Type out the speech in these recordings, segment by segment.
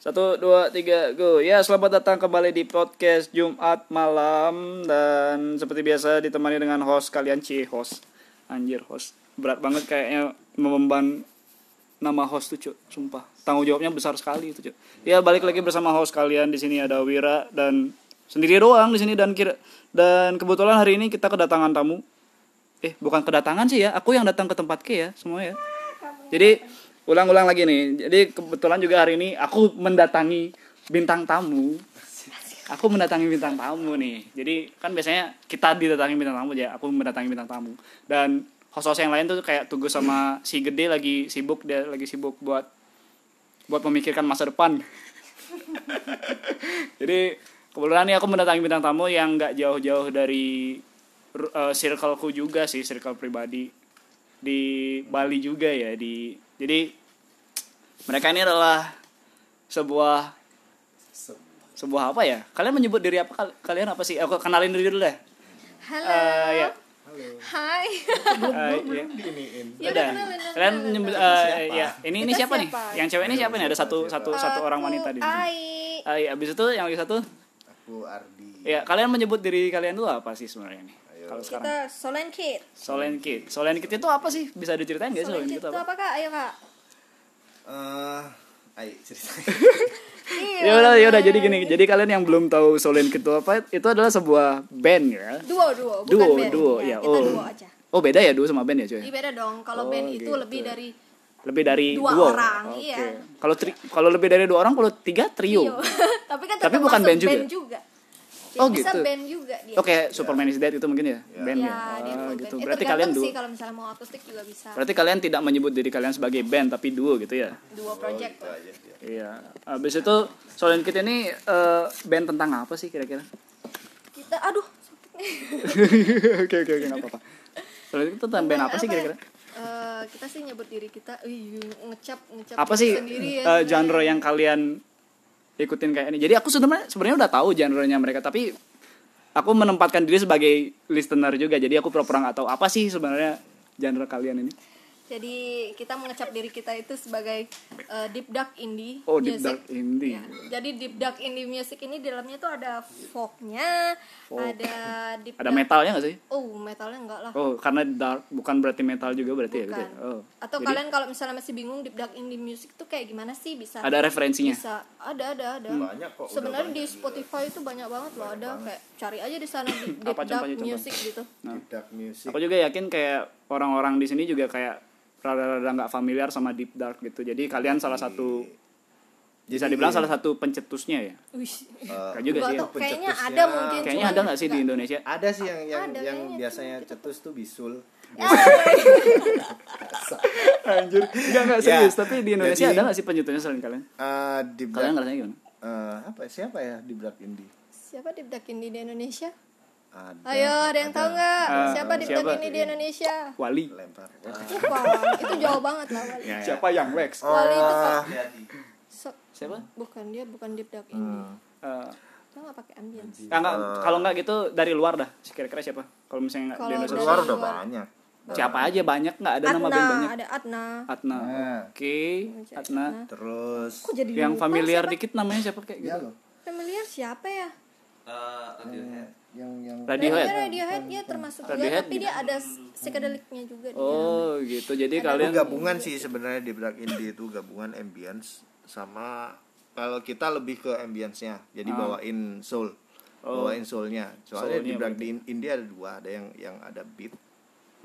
Satu, dua, tiga, go. Ya, selamat datang kembali di podcast Jumat malam dan seperti biasa ditemani dengan host kalian C host. Anjir host. Berat banget kayaknya mememban nama host tuh, Cuk. Sumpah. Tanggung jawabnya besar sekali itu, Cuk. Ya, balik lagi bersama host kalian di sini ada Wira dan sendiri doang di sini dan kira dan kebetulan hari ini kita kedatangan tamu. Eh, bukan kedatangan sih ya. Aku yang datang ke tempat K ya, semua ya. Jadi ulang-ulang lagi nih. Jadi kebetulan juga hari ini aku mendatangi bintang tamu. Aku mendatangi bintang tamu nih. Jadi kan biasanya kita didatangi bintang tamu ya. Aku mendatangi bintang tamu. Dan host-host yang lain tuh kayak Tugas sama si Gede lagi sibuk dia lagi sibuk buat buat memikirkan masa depan. Jadi kebetulan nih aku mendatangi bintang tamu yang nggak jauh-jauh dari uh, circleku juga sih, circle pribadi di Bali juga ya di jadi mereka ini adalah sebuah sebuah apa ya kalian menyebut diri apa Kal- kalian apa sih aku kenalin diri dulu deh Halo. Eh, ya Hai. Eh, ya. Diginiin. Ya Udah. udah kenalin, kalian kenalin. eh, ya ini ini Kita siapa, nih siapa? yang cewek ini siapa nih ada satu Siapa? satu satu orang wanita di sini Ai. Ah, iya, abis itu yang lagi satu Aku Ardi. ya kalian menyebut diri kalian tuh apa sih sebenarnya nih Ayo. kalau sekarang Kita Solen Kid. Solen Kid Solen Kid itu apa sih bisa diceritain gak sih Solen Kid itu apa apa kak? Ayo kak. Eh, ayo ceritain. Iya. ya udah ya udah jadi gini jadi kalian yang belum tahu Solen itu apa itu adalah sebuah band ya Duo duo bukan Duo, band. duo, ya. ya, Kita oh. duo aja. Oh beda ya duo sama band ya cuy? Iya beda dong. Oh, Kalau band itu gitu. lebih dari Lebih dari Dua duo. orang, Oke. iya. Kalau kalau lebih dari dua orang, kalau tiga trio. trio. Tapi kan Tapi tetap bukan masuk band juga? Juga. Oh, bisa gitu. band juga dia. Oke, Superman is Dead itu mungkin ya, Ya. band ya. Ya, dia Ah, full gitu. band. Eh, Berarti kalian duo. kalau misalnya mau akustik juga bisa. Berarti kalian tidak menyebut diri kalian sebagai band tapi duo gitu ya? Duo project. Itu aja. ya. Iya. Habis itu Solen Kid ini eh, band tentang apa sih kira-kira? Kita aduh Oke oke oke nggak apa-apa. Solen Kid itu tentang band apa sih ya? kira-kira? Eh, kita sih nyebut diri kita wih, ngecap ngecap Apa sih sendiri ya eh, sebenarnya. genre yang kalian ikutin kayak ini? Jadi aku sebenarnya sebenarnya udah tahu genre-nya mereka tapi aku menempatkan diri sebagai listener juga. Jadi aku pura-pura nggak tahu apa sih sebenarnya genre kalian ini. Jadi kita mengecap diri kita itu sebagai uh, deep dark indie Oh, deep music. dark indie. Ya, Jadi deep dark indie music ini di dalamnya tuh ada folknya, Folk. ada deep Ada dark- metalnya nggak sih? Oh, metalnya enggak lah. Oh, karena dark bukan berarti metal juga berarti ya gitu. ya? Bukan. Oh. Atau Jadi kalian kalau misalnya masih bingung deep dark indie music tuh kayak gimana sih bisa ada referensinya. bisa ada ada ada. Banyak kok, Sebenarnya di banyak. Spotify itu banyak banget loh ada kayak cari aja di sana deep, deep Apa dark contohnya, music gitu. Nah. Deep Dark Music. Aku juga yakin kayak orang-orang di sini juga kayak rada-rada nggak familiar sama deep dark gitu. Jadi kalian salah satu bisa dibilang salah satu pencetusnya ya. Eh, Kayak juga Nggak sih. ya. kayaknya pencetusnya- ada mungkin Kayaknya ada nggak sih di nggak- Indonesia? ada sih yang yang Ada yang biasanya cetus tuh bisul. Anjir. Enggak enggak Ya, serius, tapi di Indonesia jadi- ada nggak sih pencetusnya selain kalian? Eh, Deep Kalian ngerasanya gimana? eh, apa siapa ya Deep Dark Indie? Siapa deep dark indie di Indonesia? Ada. Ayo, ada yang tahu nggak? Eh, siapa siapa? indie di Indonesia? Wali. Lempar. Itu jauh banget lah Wali. Ya, ya. Siapa yang Lex? Wali itu pak. So- Siapa? bukan dia bukan deep dark indie. Eh, Dia nggak pakai ambience. ah, nggak, kalau nggak gitu dari luar dah. Kira-kira siapa? Kalau misalnya nggak di Indonesia. dari luar udah luar. banyak. Siapa aja banyak nggak ada nama Adna, band banyak. ada Adna. Atna. Nah. Oke, Atna. Terus Kok jadi Yang familiar siapa? dikit namanya siapa kayak ya gitu? Familiar siapa ya? Yang yang Radiohead. Radiohead, Radiohead dia termasuk juga, Radiohead tapi dia ada psychedelicnya juga dia. Oh, gitu. Jadi itu kalian gabungan sih sebenarnya Deep Dark Indie itu gabungan ambience sama kalau kita lebih ke ambience-nya. Jadi Ah. bawain soul. Oh. Bawain soulnya. Soalnya Dark di Indie ada dua, ada yang yang ada beat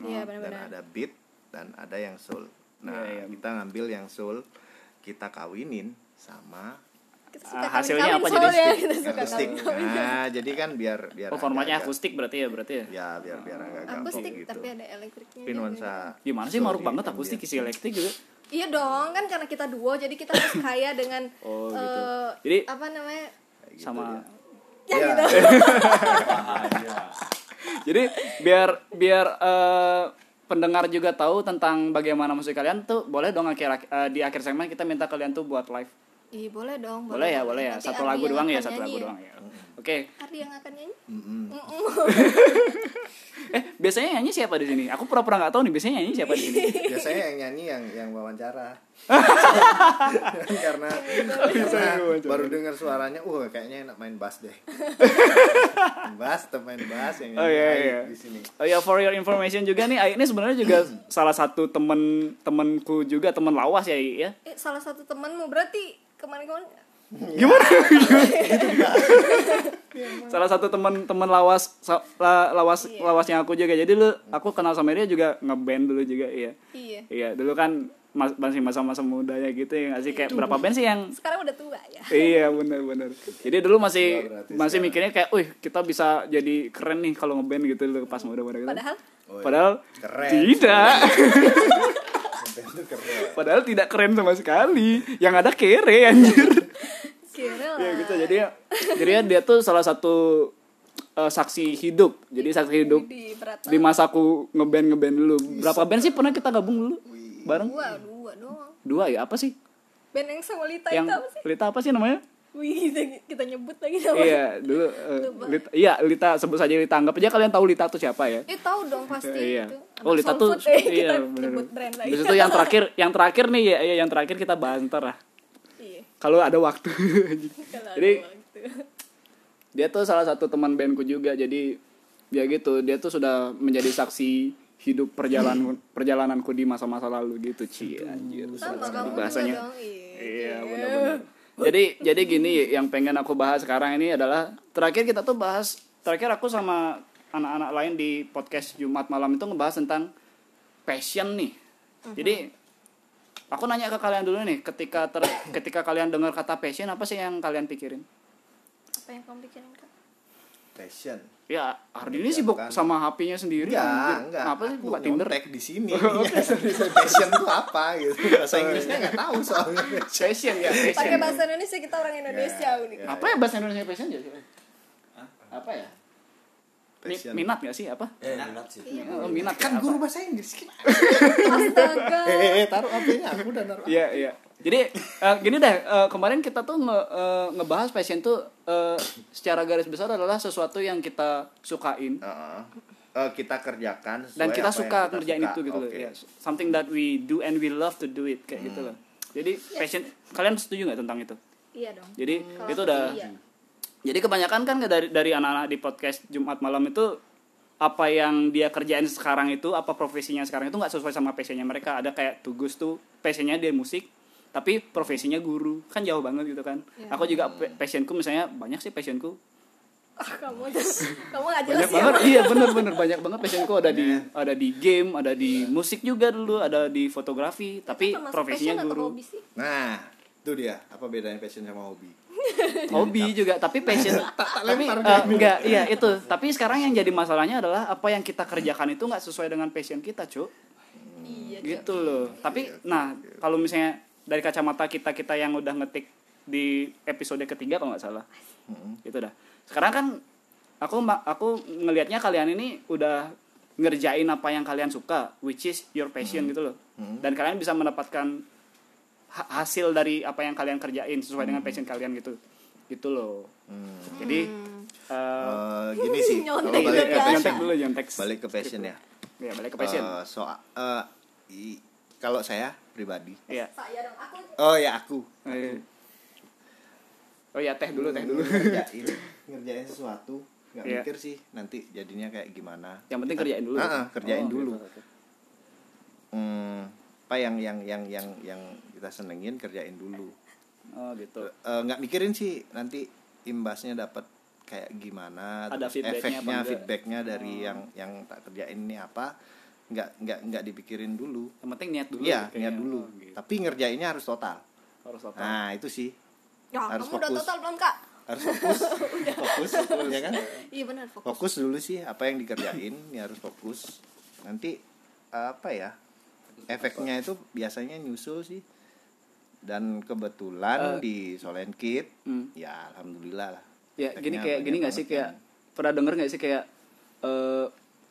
Iya, dan benar-benar. ada beat dan ada yang soul. Nah, Iya, iya. kita ngambil yang soul, kita kawinin sama suka hasilnya kawin-kawin apa jadi stick? kita suka akustik. kawin-kawin. Nah, jadi kan biar biar Oh, formatnya agak-agak- akustik berarti ya, berarti ya. Ya, biar biar agak Akustik gitu. tapi ada elektriknya. Tapi dia nuansa Gimana sih maruk banget akustik isi elektrik juga. Iya dong, kan karena kita duo jadi kita harus kaya dengan Oh, gitu. eh, Jadi apa namanya? Gitu sama dia. Ya, Ya. gitu. Jadi biar biar eh, pendengar juga tahu tentang bagaimana musik kalian tuh boleh dong akhir eh, di akhir segmen kita minta kalian tuh buat live Ih, boleh dong. boleh ya boleh ya. Nanti satu lagu doang ya satu lagu doang ya. Oke. Ardi yang akan nyanyi? Eh biasanya nyanyi siapa di sini? Aku pura-pura nggak tahu nih biasanya nyanyi siapa di sini? Biasanya yang nyanyi yang yang wawancara. Karena, karena baru dengar suaranya uh kayaknya enak main bass deh. Main bass atau main bass yang Oh, iya, iya. di sini. Oh ya for your information juga nih Ai ini sebenarnya juga salah satu temen temenku juga temen lawas ya ya. Eh, salah satu temanmu berarti kemarin-kemarin Gimana? salah satu temen lawas lawas Iya. lawasnya aku juga. Jadi lu aku kenal sama dia juga ngeband dulu juga iya. iya. Iya, dulu kan mas- masih masa-masa mudanya gitu ya nggak sih kayak berapa band sih yang Sekarang udah tua ya. Iya benar-benar. Jadi dulu masih masih sekarang. mikirnya kayak, wih kita bisa jadi keren nih kalau ngeband gitu dulu pas muda-muda gitu. Padahal Oh, iya. Padahal Keren. tidak. Keren Padahal tidak keren sama sekali. Yang ada kere anjir. kira lah. ya gitu. Jadi jadi dia tuh salah satu eh, saksi hidup. Jadi saksi hidup Di di masa aku ngeband ngeband dulu. Berapa band sih pernah kita gabung dulu? Bareng? dua, dua doang. Dua ya apa sih? Band yang sama Lita Yang itu apa sih? Lita apa sih namanya? Wih, kita, kita nyebut lagi namanya. Iya, dulu eh, Lita, iya Lita sebut saja Lita. Anggap aja kalian tahu Lita tuh siapa ya? Eh tahu dong pasti iya. itu. Oh, Lita tuh Food, eh, iya kita bener. nyebut brand lagi. Itu yang terakhir, yang terakhir nih ya, ya yang terakhir kita bahas ntar lah. iya. Kalau ada waktu. Jadi ada waktu. dia tuh salah satu teman bandku juga. Jadi ya gitu, dia tuh sudah menjadi saksi hidup perjalanan perjalananku di masa-masa lalu gitu, Ci. Anjir. Sama kamu bahasanya. juga dong. Iya. Iya, benar-benar. Jadi jadi gini yang pengen aku bahas sekarang ini adalah terakhir kita tuh bahas terakhir aku sama anak-anak lain di podcast Jumat malam itu ngebahas tentang passion nih. Jadi aku nanya ke kalian dulu nih, ketika ter, ketika kalian dengar kata passion apa sih yang kalian pikirin? Apa yang kamu pikirin kak? passion Ya, Ardi ini sibuk Bukan. sama HP-nya sendiri. enggak anjir. enggak Apa sih buka Tinder? nyontek di sini passion tuh apa gitu bahasa Inggrisnya nggak tahu soalnya Passion ya, passion. Pakai bahasa Indonesia kita orang Indonesia Ya, nih. ya. Apa ya bahasa Indonesia passion ya? Apa ya? Mi- Passion. Minat gak sih apa? Eh, minat sih. Iya. Oh, minat kan apa? guru bahasa Inggris Astaga. eh taruh HP-nya aku udah naruh Iya iya. Jadi eh, gini deh eh, kemarin kita tuh nge, eh, ngebahas passion tuh eh, secara garis besar adalah sesuatu yang kita sukain Heeh. Eh, kita kerjakan sesuai dan kita suka kita ngerjain suka. itu gitu loh. Oke. Ya, something that we do and we love to do it kayak gitu loh. Jadi passion kalian setuju nggak tentang itu? Iya dong. Jadi Kalau itu udah iya. jadi kebanyakan kan dari dari anak-anak di podcast Jumat malam itu apa yang dia kerjain sekarang itu apa profesinya sekarang itu nggak sesuai sama passionnya mereka ada kayak tugas tuh passionnya dia musik tapi profesinya guru kan jauh banget gitu kan. Iya. aku juga pa- passionku misalnya banyak sih passionku. Ah, kamu aja. kamu nggak jelas banyak ya. banget iya bener-bener banyak banget passionku. Ada di ada di game ada di musik juga dulu ada di fotografi. Tapi profesinya guru. hobi sih? nah itu dia. Apa bedanya passion sama hobi? Hobi juga tapi passion tapi lempar eh, enggak iya itu. Tapi sekarang yang jadi masalahnya adalah apa yang kita kerjakan itu nggak sesuai dengan passion kita cuk. Iya. gitu loh. Tapi nah kalau misalnya dari kacamata kita kita yang udah ngetik di episode ketiga kalau nggak salah. Itu dah. Sekarang kan aku aku ngelihatnya kalian ini udah ngerjain apa yang kalian suka which is your passion gitu loh. Dan kalian bisa mendapatkan ha- hasil dari apa yang kalian kerjain sesuai dengan passion kalian gitu. Gitu loh. Hmm. jadi eh, Eh, gini sih kalau Nyontek balik gitu ke nyontek passion. Dulu nyontek. Balik ke passion ya. Ya balik ke passion. Eh, soal eh, i- kalau saya pribadi Iya. Saya dong. Aku oh ya aku. Oh ya teh dulu teh dulu. ngerjain ngerjain sesuatu nggak Iya. mikir sih nanti jadinya kayak gimana Yang penting kerjain dulu. Ah, ah, kerjain Oh, dulu. gitu. hmm, apa yang yang yang yang yang kita senengin kerjain dulu Oh gitu. Eh, nggak mikirin sih nanti imbasnya dapat kayak gimana Ada feedbacknya apa efeknya? Oh. feedbacknya dari yang yang tak kerjain ini apa nggak nggak nggak dipikirin dulu Yang penting niat dulu. iya kayaknya. niat dulu Oh, gitu. tapi ngerjainnya harus total Harus total. nah itu sih Ya, Harus kamu udah fokus. total belum, Kak? harus fokus fokus ya kan Iya benar, fokus. fokus dulu sih apa yang dikerjain ya harus fokus nanti apa ya efeknya itu biasanya nyusul sih dan kebetulan Eh. di Solenkit Hmm. ya alhamdulillah lah Ya gini kayak gini nggak sih kayak yang- pernah denger nggak sih kayak eh,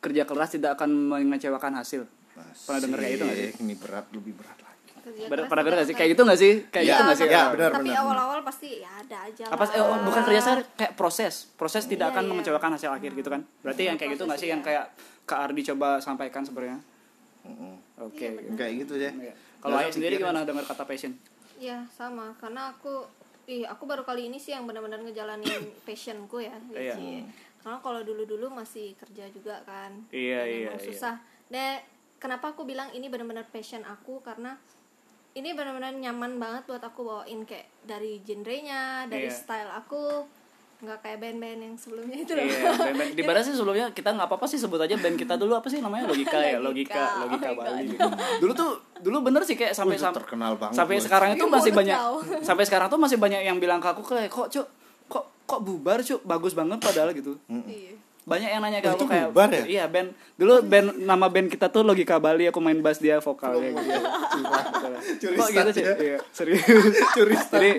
kerja keras tidak akan mengecewakan hasil. Pernah denger kayak itu nggak sih? Ini berat lebih berat lagi. Kerja pada keras pada tidak nggak sih? kayak gitu nggak sih? Kayak Iya, gitu nggak sih? ya, benar. tapi awal-awal pasti ya ada aja apa eh, oh, bukan kerja saya kayak proses. Proses tidak Iya, akan iya. mengecewakan hasil akhir gitu kan? Berarti yang kayak gitu nggak sih? Yang kayak Kak Ardi coba sampaikan sebenarnya? Oke. Gitu. kayak gitu deh Iya. kalau Ayah sendiri gimana dengar kata passion? Iya sama. Karena aku ih aku baru kali ini sih yang benar-benar ngejalanin passionku ya Iya. Karena kalau dulu-dulu masih kerja juga kan. Iya, Dan iya, iya. susah. Deh, kenapa aku bilang ini benar-benar passion aku karena ini benar-benar nyaman banget buat aku bawain kayak dari genrenya, dari Iya. style aku nggak kayak band-band yang sebelumnya itu loh. Iya, band-band. di mana sih sebelumnya kita nggak apa-apa sih sebut aja band kita dulu apa sih namanya logika ya logika Logika. logika Oh Bali. God. Dulu tuh dulu bener sih kayak sampai sampai terkenal banget sampai sekarang itu Iya, masih banyak sampai sekarang tuh masih banyak yang bilang ke aku kayak kok cuk kok bubar cuk? Bagus banget padahal gitu. Iya. banyak yang nanya ke Oh, aku itu kayak bubar ya? iya band dulu band nama band kita tuh logika Bali aku main bass dia vokalnya gitu. Curi kok gitu sih ya? iya serius. Curi jadi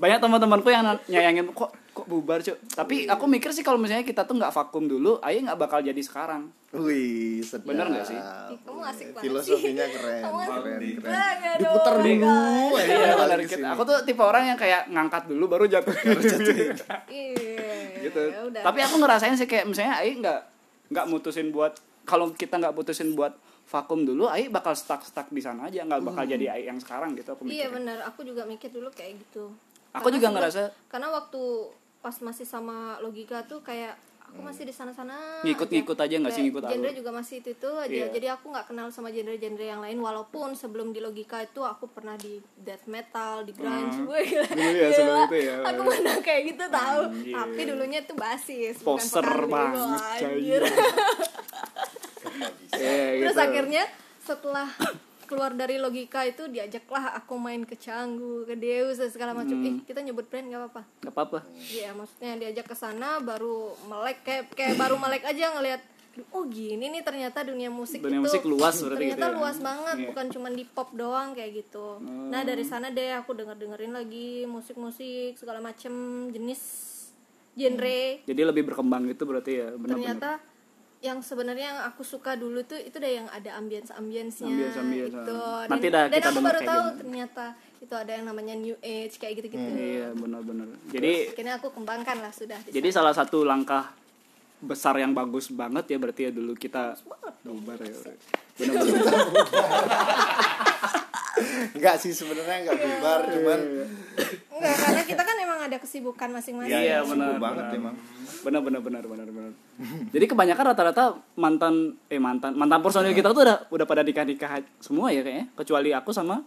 banyak teman-temanku yang nyayangin kok kok bubar cuk tapi aku mikir sih kalau misalnya kita tuh nggak vakum dulu ayo nggak bakal jadi sekarang Wih, sedap. Bener nggak sih? Ih, kamu asik banget Filosofinya sih. keren, Kamu keren, banget. keren. My dulu, God. ya, Iya, balik sini. Aku tuh tipe orang yang kayak ngangkat dulu baru jatuh. Iya. gitu. ya udah. Tapi aku ngerasain sih kayak misalnya Ai nggak nggak mutusin buat kalau kita nggak putusin buat vakum dulu, Ai bakal stuck stuck di sana aja, nggak bakal jadi Ai yang sekarang gitu aku Iya mikirnya. benar, aku juga mikir dulu kayak gitu. Aku Karena juga ngerasa- karena waktu pas masih sama logika tuh kayak aku masih di sana-sana. Ngikut-ngikut aja nggak sih, ngikut Genre alur. juga masih itu itu aja. Iya. Jadi aku nggak kenal sama genre-genre yang lain walaupun sebelum di logika itu aku pernah di death metal, di grunge. Gila. Hmm. Ya, sebelum Gila. itu ya. Aku pernah kayak gitu tahu. Anjir. Tapi dulunya tuh basis, bukan Poser vokal. banget, anjir. Terus gitu. akhirnya setelah keluar dari logika itu diajaklah aku main ke Canggu, ke Deus dan segala macam. Hmm. Ih, kita nyebut brand gak apa-apa. nggak apa-apa. Iya, maksudnya diajak ke sana baru melek kayak kayak baru melek aja ngelihat oh gini nih ternyata dunia musik Dunia itu musik luas berarti ternyata gitu ya. luas banget Iya. bukan cuma di pop doang kayak gitu nah dari sana deh aku denger dengerin lagi musik musik segala macem jenis genre Jadi lebih berkembang gitu berarti ya, benar-benar. ternyata yang sebenarnya yang aku suka dulu tuh itu deh yang ada ambience ambience-nya Ambience-ambience, gitu. ah. Dan, Nanti dah dan kita aku baru tahu gimana. ternyata itu ada yang namanya new age kayak gitu-gitu. Iya, benar-benar. Jadi Akhirnya aku kembangkan lah sudah. di Jadi sana. salah satu langkah besar yang bagus banget ya berarti ya dulu kita bubar ya. Benar-benar. Enggak sih sebenarnya enggak bubar, cuman enggak karena kita kan emang ada kesibukan masing-masing. Iya, sibuk benar, banget benar. emang. Benar benar benar benar benar. Jadi kebanyakan rata-rata mantan eh mantan mantan personil kita tuh udah udah pada nikah-nikah semua ya kayaknya kecuali aku sama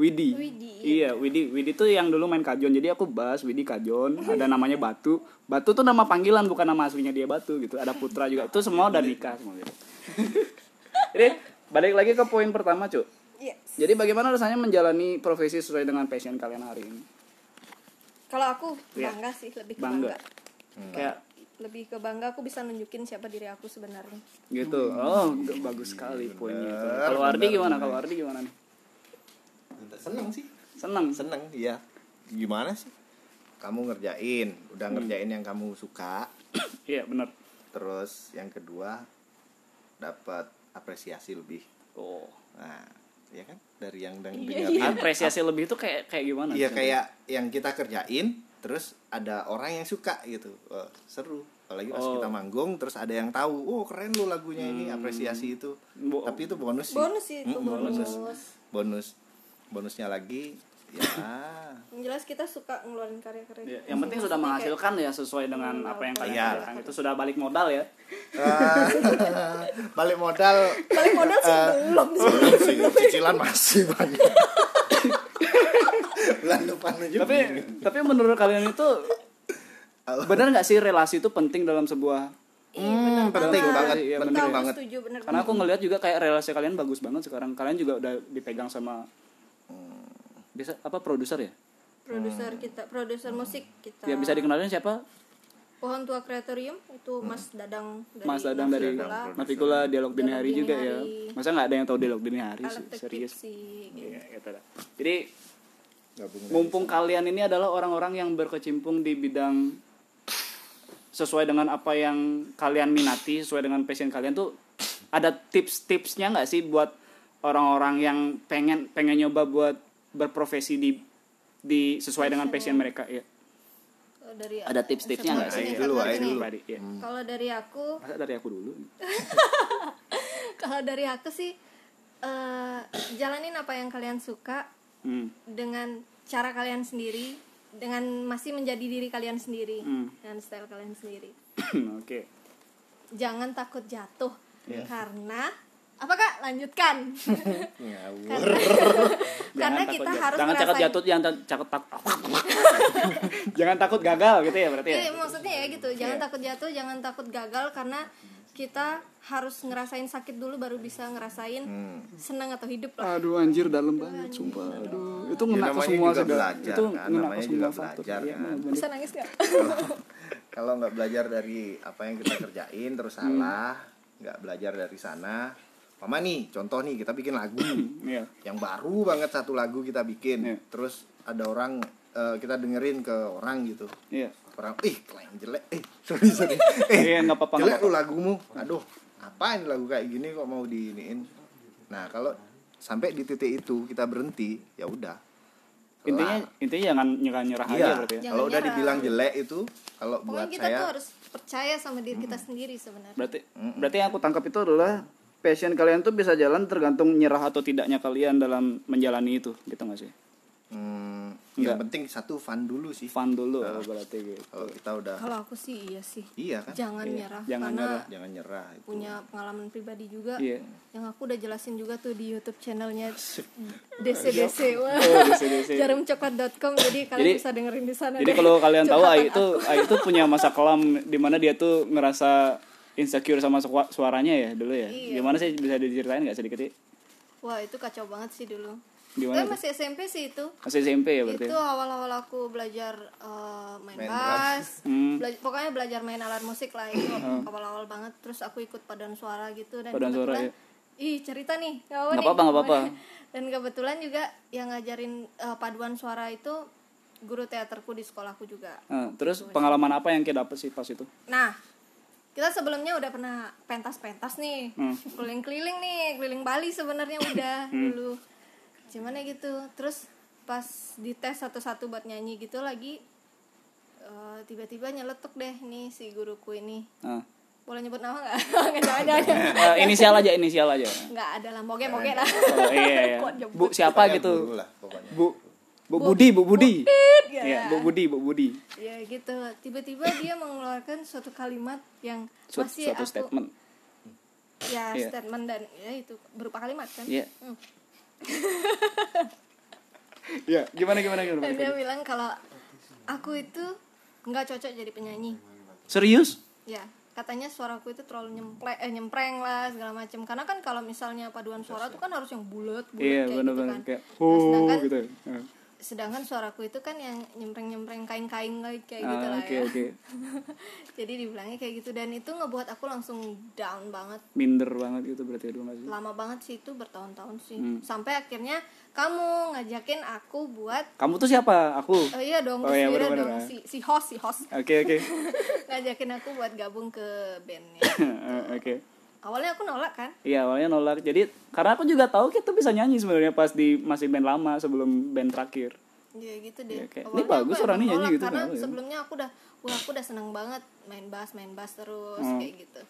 Widi. Widi, Iya, Widi. Widi tuh yang dulu main kajon. Jadi aku bahas Widi kajon, ada namanya Batu. Batu tuh nama panggilan bukan nama aslinya dia Batu gitu. Ada Putra juga. Itu semua udah nikah semua gitu. Jadi balik lagi ke poin pertama, Cuk. Yes. Jadi bagaimana rasanya menjalani profesi sesuai dengan passion kalian hari ini? Kalau aku Iya. bangga sih, lebih ke Bangga. bangga. Kayak Lebih ke bangga aku bisa nunjukin siapa diri aku sebenarnya. gitu. Oh, bagus sekali poinnya itu. Kalau Ardi gimana? Kalau Ardi gimana nih? seneng sih. Senang. Seneng, iya. Gimana sih? Kamu ngerjain, udah Hmm. ngerjain yang kamu suka, Iya, benar. terus yang kedua dapat apresiasi lebih. Oh. Nah, ya kan? Dari yang deng- Iya, dengerin. Apresiasi lebih itu kayak kayak gimana? Iya kayak yang kita kerjain terus ada orang yang suka gitu Wah, seru apalagi pas Oh. kita manggung terus ada yang tahu oh keren lu lagunya ini apresiasi itu Bo- tapi itu bonus sih Bonus sih itu Mm, bonus. bonus bonusnya lagi ya. Yang jelas kita suka ngeluarin karya-karya. Ya, yang penting sudah Maksudnya kayak- menghasilkan ya sesuai dengan apa yang kalian Iya. kerjakan itu sudah balik modal ya. Ah, balik modal. Balik modal sih Eh, belum sih. belum sih cicilan masih banyak. Bulan depan aja tapi tapi menurut kalian itu benar nggak sih relasi itu penting dalam sebuah hmm, penting banget. Iya, penting banget. setuju bener karena aku ngelihat juga kayak relasi kalian bagus banget sekarang. Kalian juga udah dipegang sama bisa apa produser ya? Produser kita produser musik kita. Ya bisa dikenalin siapa? Pohon tua kreatorium itu mas dadang dari Mas Dadang dari. Navicula Dialog Dini Hari juga ya. Masa nggak ada yang tahu Dialog Dini Hari sih? Serius? gitu. Iya, gitu dah. jadi mumpung kalian ini adalah orang-orang yang berkecimpung di bidang sesuai dengan apa yang kalian minati sesuai dengan passion kalian tuh ada tips-tipsnya nggak sih buat orang-orang yang pengen pengen nyoba buat berprofesi di di sesuai dengan passion mereka ya dari Ada tips-tipsnya nggak sih? Dulu, dulu. Ya. Kalau dari aku, Masa dari aku dulu kalau dari aku sih eh, jalanin apa yang kalian suka hmm. dengan cara kalian sendiri, dengan masih menjadi diri kalian sendiri, Hmm. dengan style kalian sendiri. oke Jangan takut jatuh Iya. karena apa kak? Lanjutkan. Karena takut kita jatuh. harus jangan takut ngerasain- jatuh jangan ta- takut takut jangan takut gagal gitu ya berarti ya Iya, maksudnya ya gitu. Jangan Iya. takut jatuh, jangan takut gagal karena kita harus ngerasain sakit dulu baru bisa ngerasain Hmm. senang atau hidup lah. aduh anjir dalam banget sumpah aduh itu Ya, ngena ke namanya semua belajar, itu kan? ngena ke Namanya semua juga faktor belajar, Iya, kan? bener-bener. Bisa nangis gak? kalau nggak belajar dari apa yang kita kerjain terus salah nggak belajar dari sana mama nih contoh nih kita bikin lagu Iya. yang baru banget satu lagu kita bikin. Iya. terus ada orang eh, kita dengerin ke orang gitu. Iya. Orang ih yang jelek. Eh sorry sorry. Eh Iya, nggak apa-apa, jelek nggak lu lagumu. Aduh apa ini lagu kayak gini kok mau diiniin? Nah kalau sampai di titik itu kita berhenti ya udah. Intinya intinya jangan nyerah nyerah aja iya. berarti ya. Kalau udah dibilang jelek itu kalau Pokoknya buat kita saya tuh harus percaya sama diri kita sendiri sebenarnya. berarti berarti yang aku tangkap itu adalah passion kalian tuh bisa jalan tergantung nyerah atau tidaknya kalian dalam menjalani itu gitu nggak sih Hmm, Enggak. yang penting satu fun dulu sih. fun dulu berarti gitu Kalau kita udah Kalau aku sih iya sih. iya kan? Jangan Iya, nyerah jangan karena nyerah. Jangan nyerah itu. punya pengalaman pribadi juga. iya Yang aku udah jelasin juga tuh di YouTube channelnya DCDC wah. oh DCDC. Jarumcoklat.com jadi kalian Jadi- bisa dengerin di sana. Jadi kalau kalian tahu Ai itu Ai itu punya masa kelam di mana dia tuh ngerasa insecure sama sua- suaranya ya dulu ya. Iya. Gimana sih bisa diceritain nggak sedikit sih? Wah, itu kacau banget sih dulu. Gimana? Tuh? masih SMP sih itu. Masih SMP ya berarti. Itu awal-awal aku belajar eh, main, Main bass. Hmm. Bela- pokoknya belajar main alat musik lah itu awal-awal banget. Terus aku ikut paduan suara gitu dan Paduan suara, kebetulan ih cerita nih. Nggak Nggak nih. apa-apa, nggak apa-apa. Dan kebetulan juga yang ngajarin eh, paduan suara itu guru teaterku di sekolahku juga. Nah, terus pengalaman apa yang kita dapet sih pas itu? Nah, kita sebelumnya udah pernah pentas-pentas nih, Hmm. keliling-keliling nih, keliling Bali sebenarnya udah Hmm. dulu. Cuman ya gitu, terus pas dites satu-satu buat nyanyi gitu lagi, eh, tiba-tiba nyeletuk deh nih si guruku ini. Nah. Boleh nyebut nama nggak? Nggak ada, ada. Eh, inisial aja, inisial aja. Nggak ada lah, moge-moge lah. Oh, iya, iya. Bu siapa Pokoknya gitu? Bu Bu Budi, Bu Budi. ya. Iya, Bu Budi, Bu Budi. Ya gitu, tiba-tiba dia mengeluarkan suatu kalimat yang Suatu, masih suatu aku statement. ya Iya. statement dan ya itu berupa kalimat kan. Iya. Hmm. Iya, gimana gimana gimana? Dan dia bilang kalau aku itu nggak cocok jadi penyanyi. Serius? Ya, katanya suaraku itu terlalu nyempleng, eh, nyempreng lah segala macam. Karena kan kalau misalnya paduan suara tuh kan harus yang bulat, bulat Iya, kayak benar-benar gitu kan. kayak Nah, oh sedangkan gitu. Ya. sedangkan suaraku itu kan yang nyempreng-nyempreng kain-kain like kayak Ah, gitu lah Oke, ya. oke. Jadi dibilangnya kayak gitu dan itu ngebuat aku langsung down banget. Minder banget gitu berarti dulu nggak sih? Lama banget sih itu bertahun-tahun sih. Hmm. Sampai akhirnya kamu ngajakin aku buat Kamu tuh siapa? Aku. Oh iya dong, Oh iya, iya bener-bener, dong. ah. Si, si host, si host Oke, oke. ngajakin aku buat gabung ke bandnya. Oke. Awalnya aku nolak kan? Iya, awalnya nolak. Jadi karena aku juga tahu kita bisa nyanyi sebenarnya pas di masih band lama sebelum band terakhir. Iya gitu deh. Iya, kayak, ini bagus orang ini nyanyi gitu, Karena ya? sebelumnya aku udah, wah aku udah seneng banget main bass, main bass terus Hmm. kayak gitu.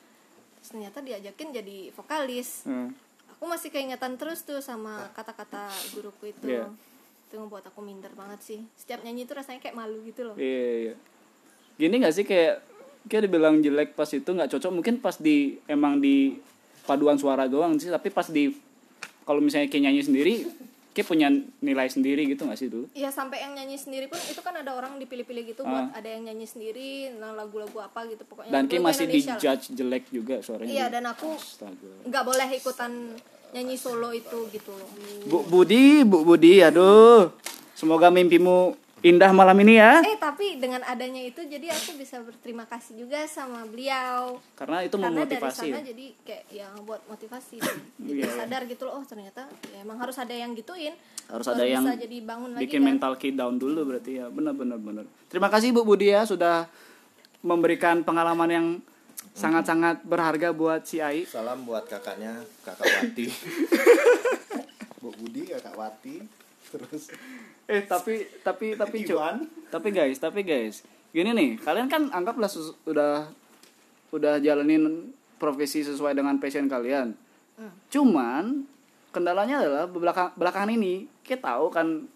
Terus ternyata diajakin jadi vokalis. Hmm. Aku masih keingetan terus tuh sama kata-kata guruku itu. Iya. Itu ngebuat aku minder banget sih. Setiap nyanyi itu rasanya kayak malu gitu loh. Iya, iya. Gini gak sih kayak kayak dibilang jelek pas itu nggak cocok mungkin pas di emang di paduan suara doang sih tapi pas di kalau misalnya kayak nyanyi sendiri kayak punya nilai sendiri gitu gak sih dulu Iya sampai yang nyanyi sendiri pun itu kan ada orang dipilih-pilih gitu buat ada yang nyanyi sendiri, nah lagu-lagu apa gitu pokoknya. Ah. dan kayak masih Indonesia lah. dijudge jelek juga suaranya Iya dan aku nggak boleh ikutan nyanyi solo itu gitu loh. Bu Budi, Bu Budi, aduh. Semoga mimpimu indah malam ini ya. Eh tapi dengan adanya itu jadi aku bisa berterima kasih juga sama beliau. Karena itu Karena dari memotivasi. sana ya. jadi kayak yang buat motivasi. jadi Iya, iya. sadar gitu loh, oh ternyata ya emang harus ada yang gituin. Harus ada yang bisa jadi bangun lagi Bikin kan. mental key down dulu berarti ya. Benar benar benar. Terima kasih Bu Budi ya sudah memberikan pengalaman yang sangat-sangat berharga buat si Ai. Salam buat kakaknya, kakak Wati. Bu Budi, kakak Wati. Terus Eh tapi tapi tapi Cuk. Iwan. Tapi guys, tapi guys, gini nih, kalian kan anggaplah sus- udah jalanin profesi sesuai dengan passion kalian. Cuman kendalanya adalah belakang belakangan ini kita tahu kan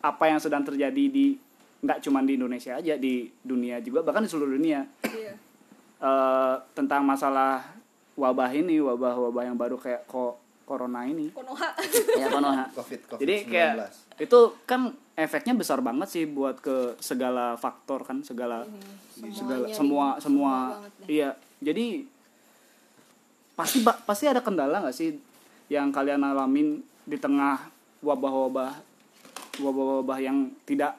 apa yang sedang terjadi di nggak cuma di Indonesia aja di dunia juga bahkan di seluruh dunia Iya. Eh, tentang masalah wabah ini wabah-wabah yang baru kayak ko corona ini Konoha. ya Konoha Covid, Covid jadi kayak itu kan efeknya besar banget sih buat ke segala faktor kan segala segala Semuanya semua ini, semua deh. iya jadi pasti ba- pasti ada kendala nggak sih yang kalian alamin di tengah wabah-wabah wabah-wabah yang tidak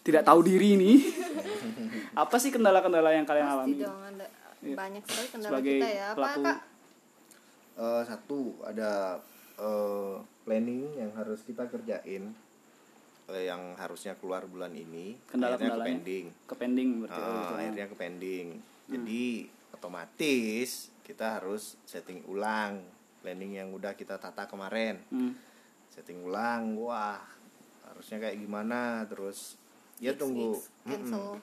tidak tahu diri ini apa sih kendala-kendala yang kalian Pasti alami dong ada Iya. banyak sekali kendala sebagai kita ya. Apa pelaku Kak? Eh, satu ada eh, planning yang harus kita kerjain. Eh, yang harusnya keluar bulan ini. Akhirnya ke pending. Ke pending berarti gitu. akhirnya ke pending. Jadi otomatis kita harus setting ulang planning yang udah kita tata kemarin. Hmm. setting ulang wah harusnya kayak gimana? Terus ya Gigs, tunggu. gigs. Mm-mm.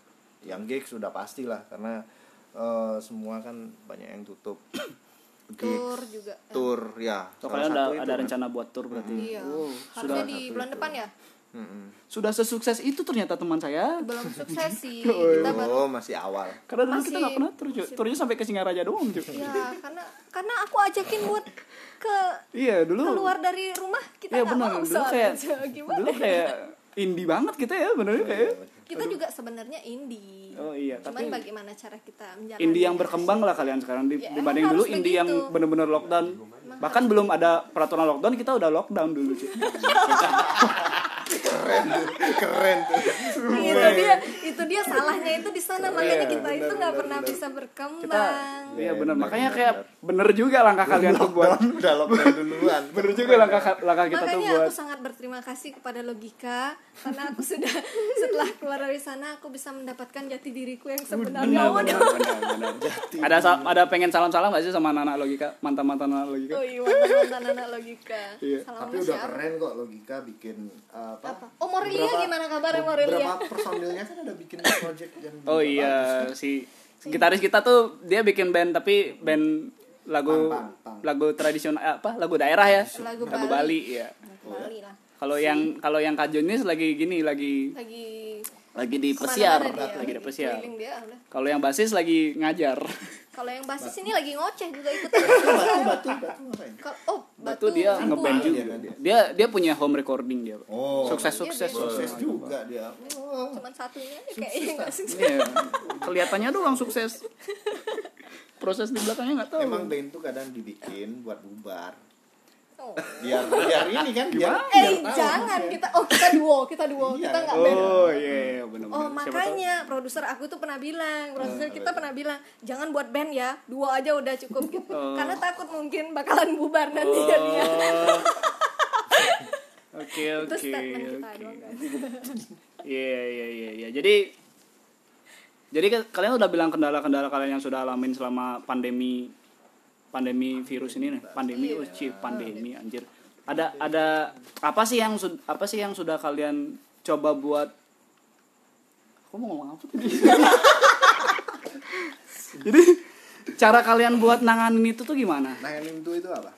yang gigs sudah pastilah karena eh, semua kan banyak yang tutup Tour juga. eh, tour ya So, salah kalian ada ada kan. rencana buat tour berarti Iya. Oh, Harusnya sudah di bulan itu. depan ya. Mm-mm. sudah sesukses itu ternyata teman saya Belum sukses sih. Oh, Kita baru oh masih awal karena dulu kita Masih- nggak pernah tur Cuk. turnya sampai ke Singaraja doang Cuk. Ya, karena karena aku ajakin buat ke iya dulu keluar dari rumah kita iya nggak benar mau dulu kayak gimana dulu kayak indie banget kita ya bener kayak kita juga sebenarnya indie. Oh iya cuman tapi bagaimana cara kita menjalani indie yang berkembang lah kalian sekarang di, Ya, dibanding dulu indie yang begitu. bener-bener lockdown. Bahkan belum ada peraturan lockdown kita udah lockdown dulu. keren. Tuh keren tuh. Itu dia itu dia salahnya itu di sana. Makanya Iya, kita itu nggak pernah bisa kita berkembang iya Iya, bener bener, makanya bener, kayak bener juga langkah kalian tuh buat udah lockdown duluan. Bener juga langkah langkah kita tuh makanya buat aku sangat berterima kasih kepada logika karena aku sudah setelah keluar dari sana aku bisa mendapatkan jati diriku yang sebenarnya. benar Waduh. benar benar. Benar ada ada pengen salam salam gak sih sama anak-anak logika? Mantan mantan anak logika? Oh iya mantan mantan anak logika. Iya. salam tapi udah keren kok logika bikin uh, apa, apa oh Morelia Beberapa- gimana kabarnya Morelia beberapa personilnya kan ada bikin project yang oh iya bagus. si gitaris kita tuh dia bikin band tapi band lagu Pang, pang, pang. lagu tradisional eh, apa lagu daerah ya Lagu Bali, Bali. ya Bali lah kalau yang kalau yang Kak Jonis lagi gini lagi lagi lagi di pesiar. dia, lagi di pesiar. dia kalau yang basis lagi ngajar. Kalau yang basis ini lagi ngoceh juga ikut. Batu batu batu ngapain? Oh batu dia Ampun. ngeband juga Iya kan? dia. Dia punya home recording dia. Oh. Sukses sukses Iya, sukses juga dia. Oh. cuman satunya kayaknya nggak sukses. Iya, kelihatannya doang sukses. Proses di belakangnya nggak tahu. Emang band tuh kadang dibikin buat bubar oh. biar biar ini kan biar eh biar tahu. jangan kita oh kita duo kita duo Iya. kita nggak band oh iya iya benar Oh makanya produser aku tuh pernah bilang, produser kita pernah bilang jangan buat band ya, dua aja udah cukup gitu. Oh. Karena takut mungkin bakalan bubar nanti jadinya. Oke Itu oke oke. kan. Iya iya iya iya. Jadi jadi kan kalian udah bilang kendala-kendala kalian yang sudah alamin selama pandemi pandemi virus ini nih. Pandemi Iya. oh pandemi anjir. Ada ada apa sih yang apa sih yang sudah kalian coba buat Aku mau ngomong apa tadi? Jadi cara kalian buat nanganin itu tuh gimana? yang itu itu apa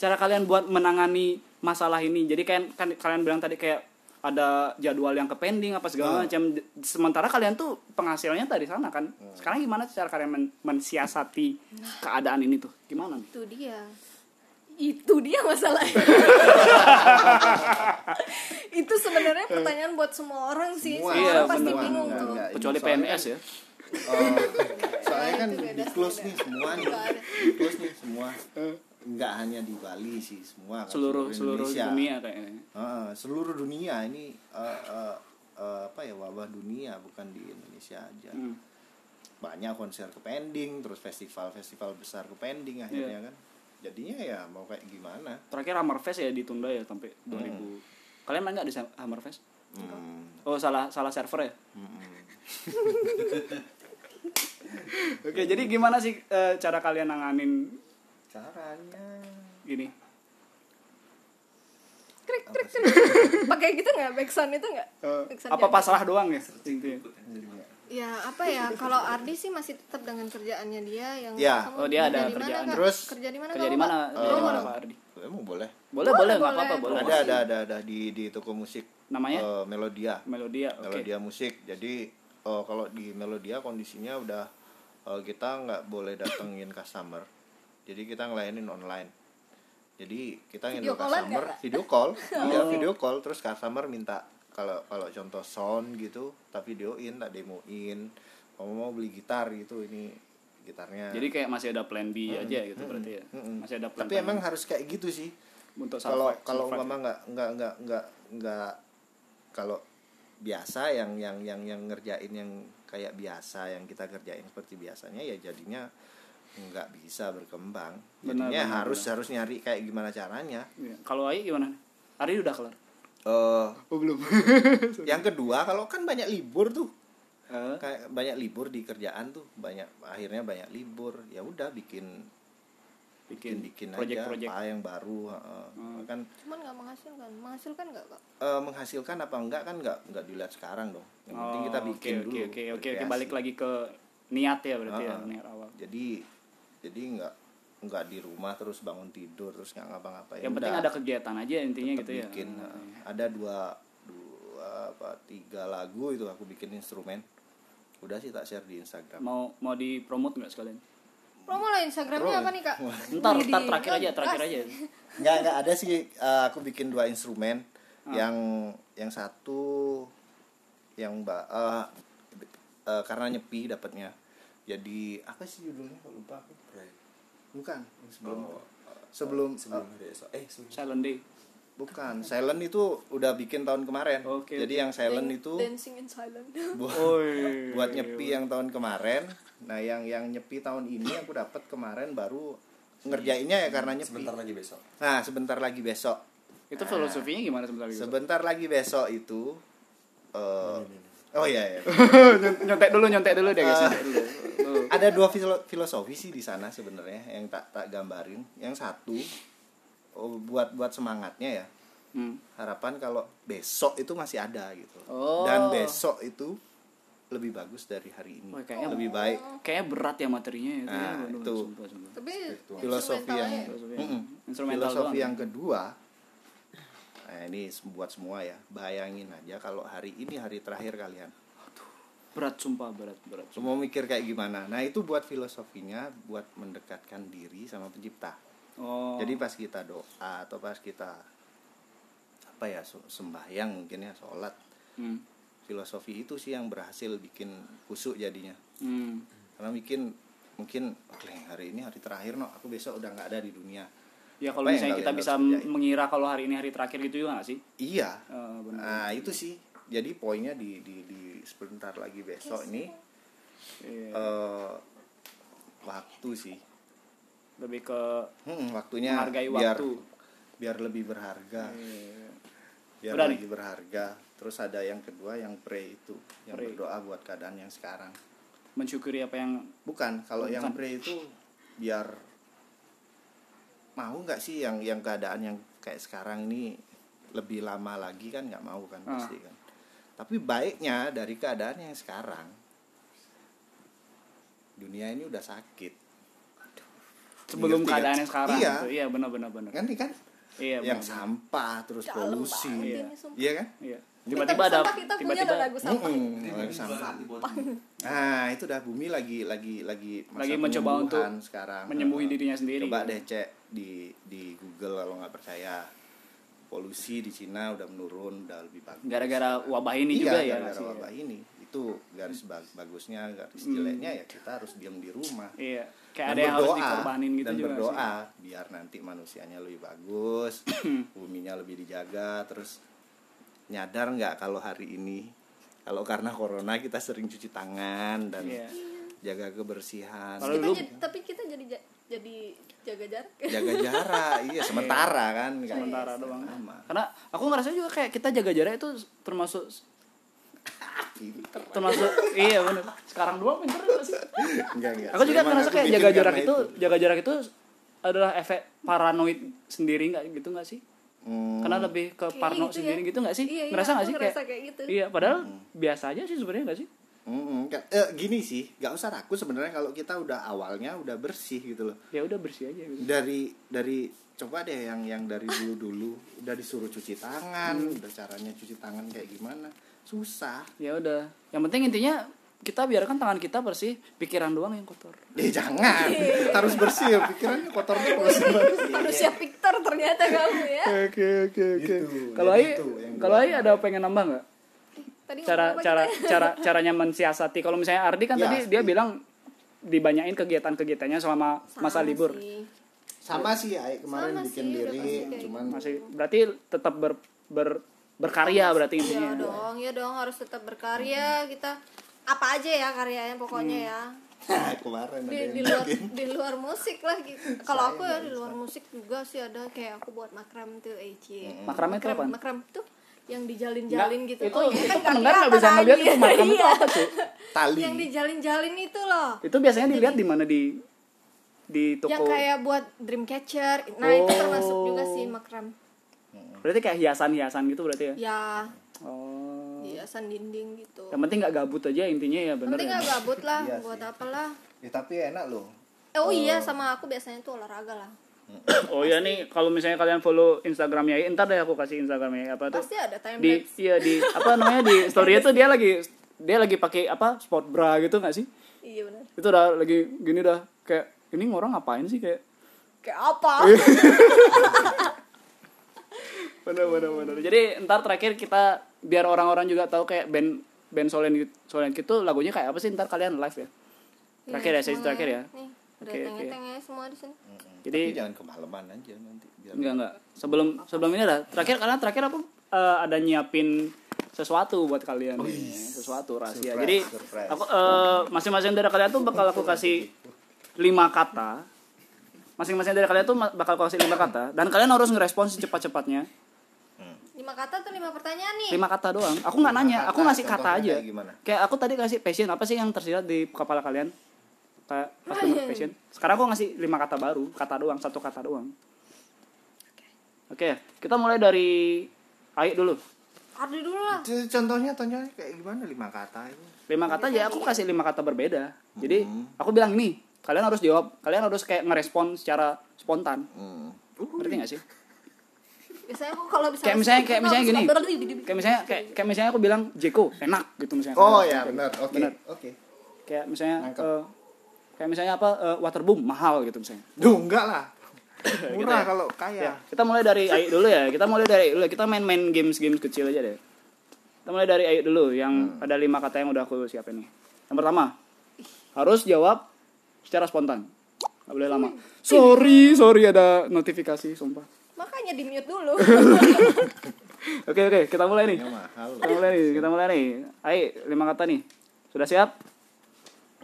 cara kalian buat menangani masalah ini jadi kan, kan kalian bilang tadi kayak ada jadwal yang ke pending apa segala Hmm. macam sementara kalian tuh penghasilannya dari sana kan sekarang gimana cara kalian men- mensiasati keadaan ini tuh gimana nih Itu dia. Itu dia masalahnya. itu sebenarnya pertanyaan buat semua orang sih. Semua. Semua Iya, orang pasti bener. bingung Enggak, tuh. enggak. kecuali Soalnya PNS ya Oh, soalnya kan di close nih semua nih ada. di close nih semua nggak hanya di Bali sih semua kan, seluruh seluruh dunia kayaknya. Heeh, seluruh dunia ini eh, eh, eh, apa ya wabah dunia bukan di Indonesia aja. Hmm. banyak konser ke pending terus festival-festival besar ke pending akhirnya kan. Jadinya ya mau kayak gimana? Terakhir Hammerfest ya ditunda ya sampai 2000 kalian main nggak di Hammerfest hmm. oh salah salah server ya? Hmm. Oke, jadi gimana sih eh, cara kalian nanganin caranya gini? krik krik krik pakai gitu nggak backsound itu nggak Eh, Backsound apa jalan. pasrah doang ya? Intinya. ya apa ya kalau Ardi sih masih tetap dengan kerjaannya dia yang Ya. kamu Oh, dia ada kerja mana, kerjaan. Kak? Terus, kerja di mana Kerja kamu, di mana? Kak? Kerja di Eh, mana Pak Ardi? emang boleh Boleh, boleh, Boleh, nggak apa-apa, boleh. boleh. ada ada ada ada di di toko musik Namanya? Eh, Melodia Melodia. Oke. Melodia musik jadi eh, kalau di Melodia kondisinya udah eh, kita nggak boleh datengin customer jadi kita ngelayanin online jadi kita Video customer Kak? video call ya video call terus customer minta kalau kalau contoh sound gitu tak videoin tak demoin kamu mau beli gitar gitu ini gitarnya Jadi kayak masih ada plan B aja gitu berarti ya. Mm-mm. Masih ada plan. tapi emang harus kayak gitu sih untuk kalau survive- kalau survive. umpama nggak nggak nggak nggak nggak kalau biasa yang yang yang yang ngerjain yang kayak biasa yang kita kerjain seperti biasanya ya jadinya nggak bisa berkembang Benar, jadinya benar, harus harus nyari kayak gimana caranya Iya. Kalau Ai gimana? Ari udah kelar. eh Oh, belum. yang kedua kalau kan banyak libur tuh Eh, kayak banyak libur di kerjaan tuh banyak akhirnya banyak libur ya udah bikin bikin bikin bikin project-project. aja apa yang baru heeh. Hmm. kan cuman nggak menghasilkan menghasilkan nggak kak eh, menghasilkan apa enggak kan enggak enggak dilihat sekarang dong yang penting kita Oh, bikin oke, dulu Oke, oke, oke, balik lagi ke niat ya berarti ya, Heeh. niat awal. jadi jadi enggak enggak di rumah terus bangun tidur terus nggak ngapa-ngapain Yang penting Udah, ada kegiatan aja intinya gitu ya. bikin heeh. ada dua dua apa tiga lagu itu aku bikin instrumen udah sih tak share di Instagram Mau mau di promote nggak sekalian? promo lah instagramnya Promo. apa nih kak Ntar, ntar terakhir aja, terakhir Gas. aja. nggak nggak ada sih eh, aku bikin dua instrumen Ah. yang yang satu yang mbak eh, eh, karena nyepi dapatnya jadi apa sih judulnya? Kok lupa aku? Bukan. Sebelum sebelum sebelum eh, hari esok. Eh sebelum. Silent Day. bukan. Silent itu udah bikin tahun kemarin. Oke, jadi yang silent Dan- itu dancing in silent. buat Oi. buat nyepi yang tahun kemarin. Nah yang yang nyepi tahun ini aku dapat kemarin baru ngerjainnya ya karena nyepi. Sebentar lagi besok. Nah sebentar lagi besok. Itu filosofinya gimana sebentar lagi? sebentar lagi besok itu eh, oh iya ya nyontek dulu, nyontek dulu deh guys. dulu. Tuh. ada dua filo- filosofi sih di sana sebenarnya yang tak tak gambarin yang satu oh, buat buat semangatnya ya Hmm. harapan kalau besok itu masih ada gitu Oh. dan besok itu lebih bagus dari hari ini Wah, kayaknya lebih baik Kayaknya berat ya materinya itu. ya. Nah, Waduh, itu. sumpah, sumpah. tapi filosofi yang. Filosofi Mm-mm. yang- instrumental filosofi doang. yang kedua nah ini buat semua ya bayangin aja kalau hari ini hari terakhir kalian berat sumpah berat berat. semua mikir kayak gimana nah itu buat filosofinya buat mendekatkan diri sama pencipta Oh. jadi pas kita doa atau pas kita apa ya sembahyang mungkin ya sholat Hmm. filosofi itu sih yang berhasil bikin kusuk jadinya Hmm. karena mungkin mungkin oke hari ini hari terakhir no aku besok udah nggak ada di dunia Ya kalau misalnya kita bisa mengira kalau hari ini hari terakhir gitu juga gak sih? iya. Eh, benar. nah itu sih. Jadi poinnya di di, di sebentar lagi besok ini Iya. eh waktu sih. Lebih ke Hmm, waktunya Menghargai biar waktu. biar lebih berharga. Eh, biar Udah lebih berharga. Terus ada yang kedua yang pray itu yang Pray. berdoa buat keadaan yang sekarang. Mensyukuri apa yang bukan. Kalau yang pray itu biar mau nggak sih yang yang keadaan yang kayak sekarang ini lebih lama lagi kan nggak mau kan Ah. pasti kan tapi baiknya dari keadaan yang sekarang dunia ini udah sakit sebelum Ngerti keadaan yang sekarang Iya. gitu. Iya benar benar benar. kan ini kan Iya yang benar. sampah terus Dalam polusi Iya. iya kan Iya. Kita Tiba-tiba ada tiba-tiba lagu sampah Mm-mm, lagu sampah. Nah, itu dah bumi lagi lagi lagi Lagi mencoba untuk sekarang. menyembuhi dirinya sendiri. Coba deh cek di di Google kalau nggak percaya. Polusi di Cina udah menurun, udah lebih bagus. gara-gara wabah ini iya, juga ya. gara-gara sih? wabah ini. Itu garis bag- bagusnya, garis Hmm. jeleknya ya kita harus diam di rumah. Iya. Kayak Dan ada yang harus berdoa, dikorbanin gitu dan juga. berdoa biar nanti manusianya lebih bagus, buminya lebih dijaga, terus nyadar nggak kalau hari ini kalau karena corona kita sering cuci tangan dan Iya. jaga kebersihan, Kalau kita dulu- jadi, tapi kita jadi ja- jadi jaga jarak. Jaga jarak, iya sementara kan, Sementara doang. lama. Karena aku ngerasa juga kayak kita jaga jarak itu termasuk pinter. termasuk iya bener. Sekarang doang pinter sih? Enggak enggak aku juga ngerasa kayak jaga jarak karena itu, jaga jarak itu adalah efek paranoid sendiri nggak gitu nggak sih Hmm, karena lebih ke Kayak parno gitu ya. sendiri gitu nggak sih Iya, iya, ngerasa nggak sih ngerasa kayak, kayak gitu. iya padahal biasa aja sih sebenarnya nggak sih mm, kan- eh, gini sih nggak usah ragu sebenarnya kalau kita udah awalnya udah bersih gitu loh ya udah bersih aja gitu dari dari coba deh yang yang dari dulu dulu udah disuruh cuci tangan Hmm. udah caranya cuci tangan kayak gimana susah ya udah yang penting intinya kita biarkan tangan kita bersih pikiran doang yang kotor. Eh jangan. Harus bersih ya pikirannya kotor terus. Manusia Victor ternyata kamu ya. Oke oke oke Gitu, kalau Ai kalau Ai ada pengen nambah nggak? Tadi cara cara kita? cara caranya mensiasati. Kalau misalnya Ardi kan Ya, tadi dia bilang dibanyain kegiatan-kegiatannya selama masa Sama libur. sih. sama sih Ai. Kemarin Sama bikin sih, diri cuman masih berarti tetap ber, ber berkarya berarti Iya intinya dong, ya dong harus tetap berkarya. Kita apa aja ya karyanya pokoknya ya. kemarin Di, di luar bikin. di luar musik lah gitu. Kalau aku ya di luar musik juga sih ada kayak aku buat makram tuh eh cie. Makram itu apaan? Makram tuh yang dijalin-jalin gitu. itu oh, itu kan nggak pendengar nggak bisa ngeliat itu makam itu Iya. apa sih tali Yang dijalin-jalin itu loh. itu biasanya dilihat di mana di di toko Yang kayak buat dreamcatcher. Nah, itu Oh. termasuk juga sih makram. berarti kayak hiasan-hiasan gitu berarti ya Ya, oh hiasan dinding gitu. yang penting nggak gabut aja intinya ya bener Penting ya nggak gabut lah, Iya buat apalah. ya, tapi enak loh Eh, oh iya, sama aku biasanya tuh olahraga lah. oh ya nih kalau misalnya kalian follow instagramnya Ai, ntar deh aku kasih instagramnya apa tuh Pasti ada time di lapse. iya di apa namanya di story tuh dia lagi dia lagi pakai apa sport bra gitu nggak sih Iya benar. itu udah lagi gini dah kayak ini orang ngapain sih kayak Kayak apa? Iya. bener bener bener jadi ntar terakhir kita biar orang-orang juga tahu kayak band band Solen Solen itu lagunya kayak apa sih ntar kalian live ya terakhir ya sesi semuanya. terakhir ya Nih, udah Oke, oke. tengah-tengah semua di sini. jadi tapi jangan kemalaman aja nanti biar enggak enggak sebelum sebelum ini ada terakhir karena terakhir aku eh, ada nyiapin sesuatu buat kalian nih. sesuatu rahasia Surprise, jadi surprise. aku eh, masing-masing dari kalian tuh bakal aku kasih lima kata masing-masing dari kalian tuh bakal aku kasih lima kata dan kalian harus ngerespon secepat-cepatnya Lima kata atau lima pertanyaan nih? lima kata doang. Aku nggak nanya. Aku kata, ngasih kata aja. kayak gimana? kayak aku tadi kasih passion. Apa sih yang tersirat di kepala kalian? Kayak pas dengar passion. Sekarang aku ngasih lima kata baru. Kata doang. Satu kata doang. Oke. Kita mulai dari Ai dulu. Ardi dulu lah. Contohnya contohnya kayak gimana? Lima kata itu. Lima kata aja aku kasih lima kata berbeda. Jadi Hmm. aku bilang ini kalian harus jawab. Kalian harus kayak ngerespon secara spontan. Hmm. ngerti gak sih Biasanya aku kalau bisa kayak misalnya kayak misalnya gini Kayak misalnya kayak, kayak misalnya aku bilang Jeko enak gitu misalnya oh ya benar oke Benar. oke kayak misalnya eh, kayak misalnya apa eh, waterboom mahal gitu misalnya Duh, enggak lah Gitu murah ya? kalau Ya, kaya kita mulai dari Ayu dulu ya. Kita mulai dari Ayu dulu. Kita main-main games-games kecil aja deh. Kita mulai dari Ayu dulu yang ada lima kata yang udah aku siapin nih. Yang pertama, harus jawab secara spontan. Gak boleh lama. Sorry, sorry ada notifikasi, sumpah. Makanya di mute dulu. Oke, oke, kita mulai nih. Kita mulai nih, kita mulai nih. Ayo, lima kata nih. Sudah siap?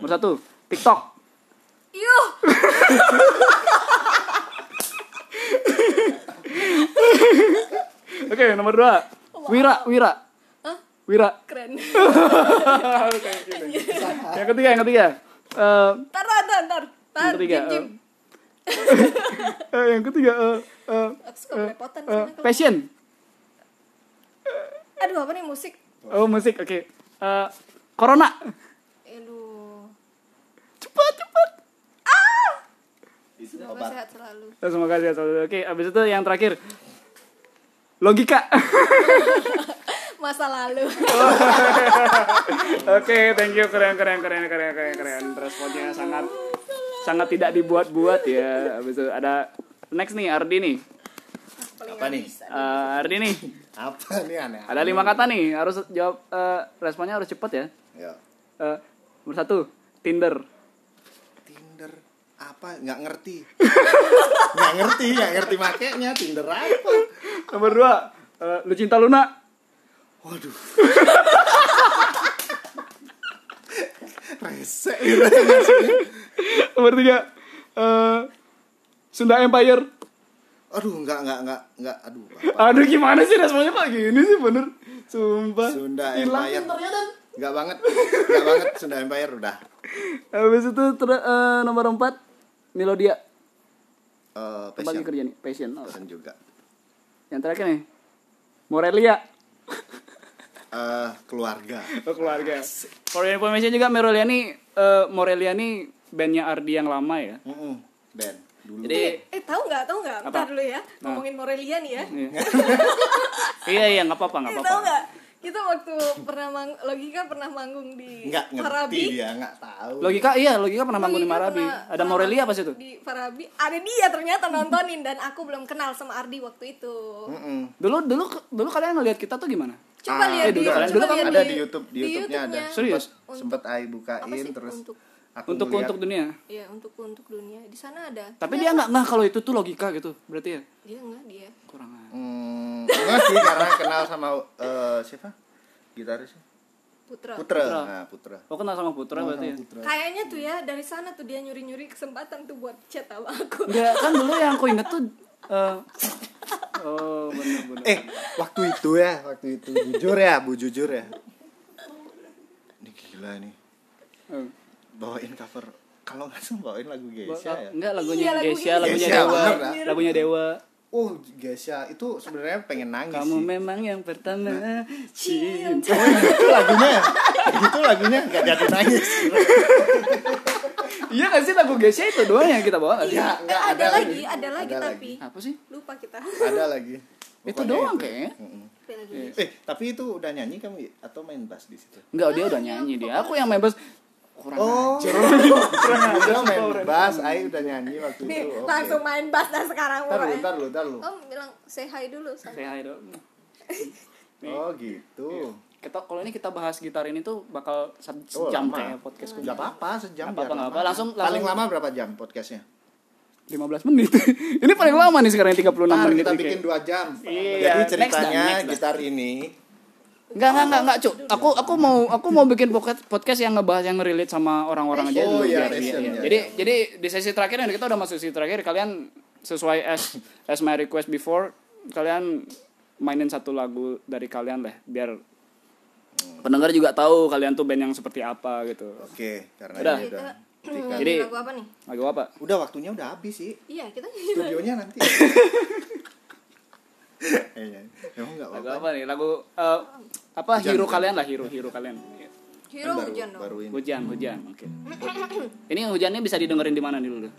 Nomor satu, TikTok. Yuh. Oke, nomor dua, Wira, Wira. Hah? Wira. Keren. Yang ketiga, yang ketiga. Eh, Tar, tar, tar, tar. Yang ketiga. Jim, Jim. eh, yang ketiga, eh, eh, Aku suka belepotan eh, passion. Aduh, apa nih musik? Oh, musik. Oke. Eh, corona. Aduh. Cepat, cepat. itu Semoga obat sehat selalu. Eh, Terima kasih atas Oke, abis itu yang terakhir. Logika. Masa lalu. Oke, thank you. Keren, keren, keren, keren, keren, keren. Responnya sangat sangat tidak dibuat-buat ya. Abis itu ada next nih Ardi nih. apa nih Eh, Ardi nih. apa nih aneh Ada lima kata nih. Harus jawab eh, responnya harus cepat ya. ya Eh, nomor satu, Tinder. Tinder apa nggak ngerti nggak ngerti nggak ngerti makainya Tinder apa Nomor dua, eh, lu cinta Luna. waduh rese. Nomor tiga, eh, Sunda Empire. aduh nggak nggak nggak nggak aduh apa Aduh gimana sih responnya kok gini sih bener Sumpah Sunda Empire. pinternya dan Nggak banget, nggak banget Sunda Empire udah. Habis itu ter- eh, nomor 4 Melodia. Bagi passion, kerja nih, passion. Oh. passion juga. Yang terakhir nih. Morelia. Eh, keluarga. Oh, keluarga. For your information juga Morelia nih eh, Morelia nih bandnya Ardi yang lama ya. Mm-mm, band dulu. Jadi eh tahu nggak tahu nggak Apa? Bentar dulu ya ngomongin Morelia nih ya iya. iya iya nggak apa-apa nggak Eh, apa-apa. tahu nggak kita waktu pernah mang logika pernah manggung di nggak ngerti Farabi dia, nggak tahu. Logika iya logika pernah manggung di Logika pernah- Ada Morelia manggung pas itu. di Farabi ada dia ternyata nontonin dan aku belum kenal sama Ardi waktu itu Mm-mm. Dulu dulu dulu kalian ngelihat kita tuh gimana? coba Ah, lihat eh, dulu di coba dulu kan lihat ada di YouTube, di di YouTube-nya ada. YouTube-nya. Serius? Sempet Ai apa bukain sih? terus untuk aku Untuk ngeliat. untuk dunia. ya untuk untuk dunia di sana ada Tapi dia nggak nggak kalau itu tuh logika gitu. Berarti ya dia enggak dia kurang aja. Hmm, enggak sih karena kenal sama eh, siapa? Gitarisnya? Putra, Putra. Putra. Nah, Putra. Oh kenal sama Putra berarti ya? Putra. kayaknya tuh ya dari sana tuh dia nyuri nyuri kesempatan tuh buat chat sama aku Enggak kan dulu yang aku inget tuh eh, Oh benar benar. Eh, waktu itu ya, waktu itu jujur ya, Bu jujur ya. Ini gila nih. Eh. Bawain cover kalau nggak salah bawain lagu Ba- Geisha ya. Enggak lagunya Iya, lagu Geisha, lagunya Geisha, Dewa, bener, lagunya Dewa. Oh, Geisha itu sebenarnya pengen nangis Kamu sih. memang yang pertama cinta. Oh, itu lagunya. Itu lagunya nggak jadi nangis. Iya kan sih lagu Geisha itu doang yang kita bawa nggak sih? Ya, Eh, ada, ada lagi, lagi. ada lagi Ada tapi Apa sih? lupa kita Ada lagi. Itu doang itu. kayaknya. Lagi. Eh, tapi itu udah nyanyi kamu ya? atau main bass di situ? Enggak, dia udah nyanyi dia. Aku yang main bass kurang Oh, ajar. udah main bass, Ai udah nyanyi waktu Nih, itu. Oke. langsung main bass dan sekarang Ntar lu, ntar lu, ntar lu. Om bilang say hi dulu sama Say hi dong. Oh gitu. Kita kalau ini kita bahas gitar ini tuh bakal se- Oh, sejam lama. kayak podcast Gak apa-apa, sejam Nggak apa-apa, apa. Langsung- Paling langsung- lama berapa jam podcastnya? 15 menit. ini paling lama nih sekarang 36 Ntar menit. kita bikin kayak. dua jam. Iya, Jadi next ceritanya next dah. gitar ini Enggak, enggak, enggak, enggak, Cuk. Aku aku mau aku mau bikin podcast podcast yang ngebahas yang relate sama orang-orang aja Oh, dulu iya, biar- passion, iya, iya. iya, Jadi iya. jadi di sesi terakhir ini kita udah masuk sesi terakhir kalian sesuai as as my request before kalian mainin satu lagu dari kalian lah biar pendengar juga tahu kalian tuh band yang seperti apa gitu. Oke, karena Udah. ini udah Jadi- lagu apa nih? Lagu apa? udah waktunya udah habis sih. Iya, kita Studionya nanti. Iya, Emang enggak Lagu apa-apa. apa nih? Lagu eh, apa Hujan, hero hujan. kalian lah, hero hero kalian. Hero Kan baru, hujan dong. baru ini. Hujan, hujan. Oke. ini hujannya bisa didengerin di mana dulu?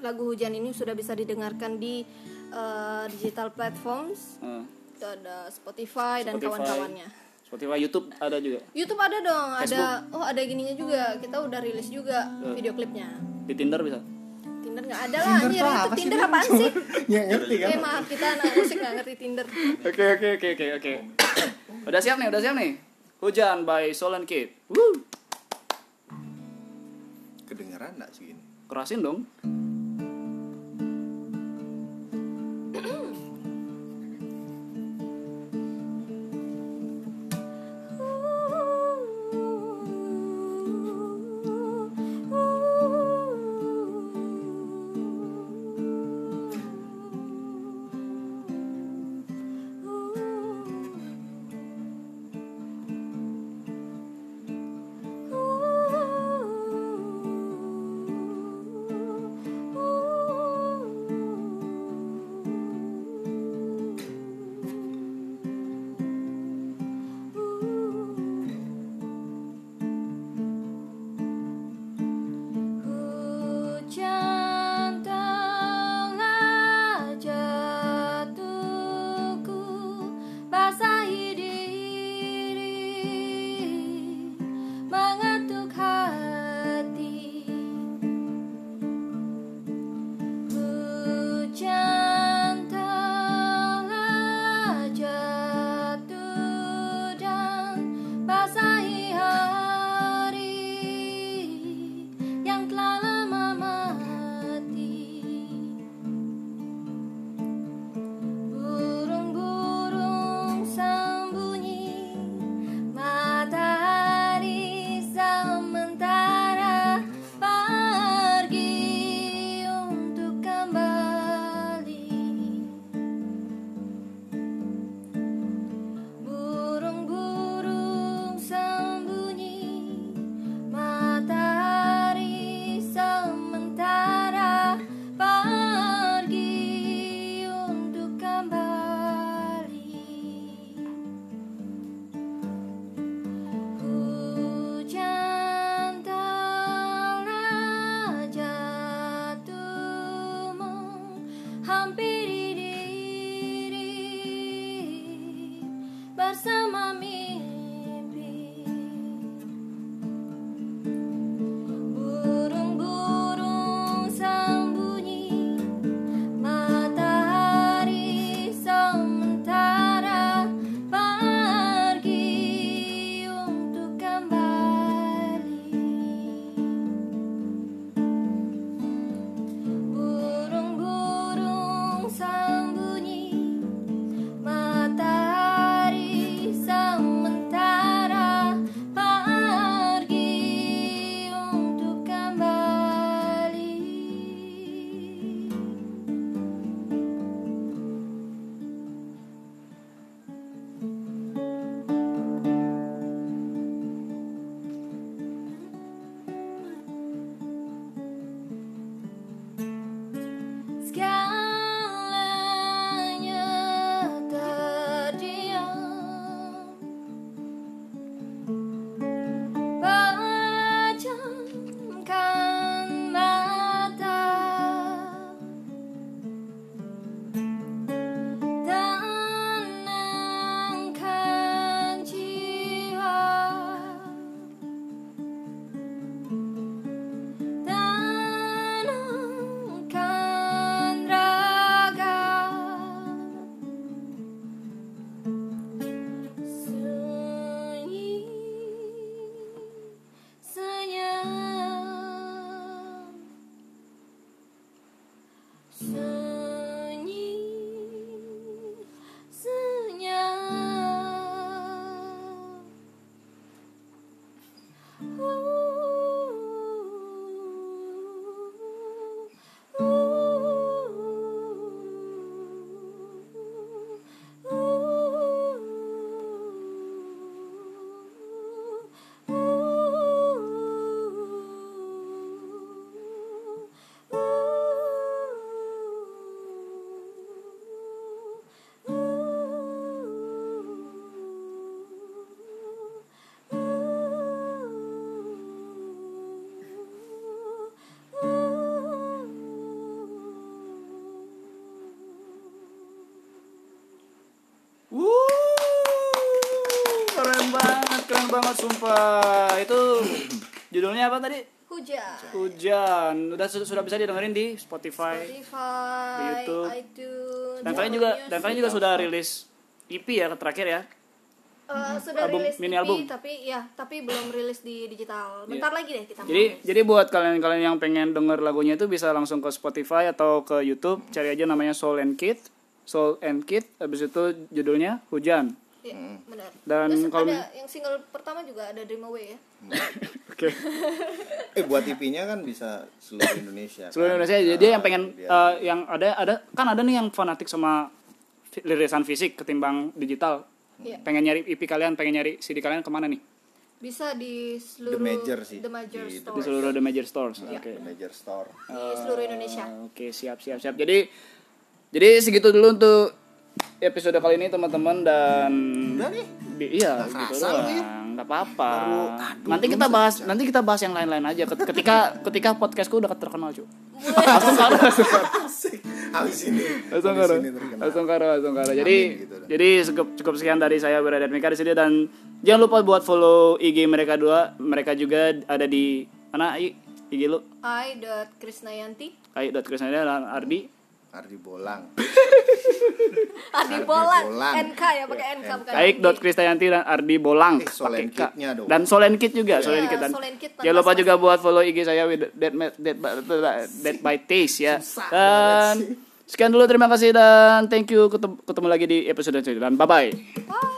Lagu hujan ini sudah bisa didengarkan di eh, digital platforms. Itu ada Spotify, dan Spotify. kawan-kawannya. Spotify, YouTube ada juga. YouTube ada dong, Facebook. ada oh ada gininya juga. Kita udah rilis juga video klipnya. Di Tinder bisa. Tinder nggak ada lah, anjir itu Tinder apaan sih? Ya ngerti kan? Eh maaf kita anak musik nggak ngerti Tinder. Oke oke oke oke oke. Udah siap nih, udah siap nih. Hujan by Solan Kid. Woo. Kedengeran enggak sih ini? Kerasin dong. Banget, sumpah. Itu judulnya apa tadi? Hujan. Hujan. Udah sudah bisa didengerin di Spotify. Spotify, Di YouTube. iTunes, Dan kalian juga dan kalian juga sudah rilis EP ya terakhir ya. Eh, sudah Album, rilis mini EP, album. tapi ya tapi belum rilis di digital. Bentar lagi deh kita. Jadi mau. jadi buat kalian-kalian yang pengen denger lagunya itu bisa langsung ke Spotify atau ke YouTube, cari aja namanya Soul and Kid. Soul and Kid habis itu judulnya Hujan. Iya, benar. Dan Terus kalau- ada yang single pertama juga ada Dream Away ya. Oke. Eh buat IP-nya kan bisa seluruh Indonesia. kan? Seluruh Indonesia jadi Ah, yang pengen dia- eh, yang ada ada kan ada nih yang fanatik sama lirisan fisik ketimbang digital. Iya. Pengen nyari EP kalian, pengen nyari CD kalian ke mana nih? Bisa di seluruh The Major sih. The Major Di- Store. Di seluruh the major stores. Iya. Oke. The Major Store. di seluruh Indonesia. Ah, Oke, siap siap siap. Jadi jadi segitu dulu untuk episode kali ini teman-teman dan Udah nih. Di- iya, Nggak gitu kerasa loh, doang. Nggak apa-apa. Baru, aduh, nanti belum kita bahas, nanti kita bahas yang lain-lain aja. Ket- Ketika ketika podcastku udah terkenal, cu. langsung karo, langsung karo. Asik. Habis ini. Langsung habis karo, ini terkenal. langsung karo, langsung karo. Jadi, Amin, gitu dah. jadi cukup cukup sekian dari saya Berada Mika di sini dan jangan lupa buat follow IG mereka dua. Mereka juga ada di mana? I, IG lu? I.Krisnayanti Ai.krisnaya dan Ardi. Ardi Bolang. Ardi Ardi Bolang Bolang. NK ya pakai NK bukan Baik dot Kristayanti dan Ardi Bolang Eh, Solen pakai K. Kid-nya dong. dan Solen Kid juga Iya, Solen Kid dan Solen Kid jangan lupa 14 juga buat follow IG saya with Dead, Dead, By- Dead by Taste ya Susah dan sekian dulu terima kasih dan thank you ketemu, ketemu lagi di episode selanjutnya dan bye bye Bye.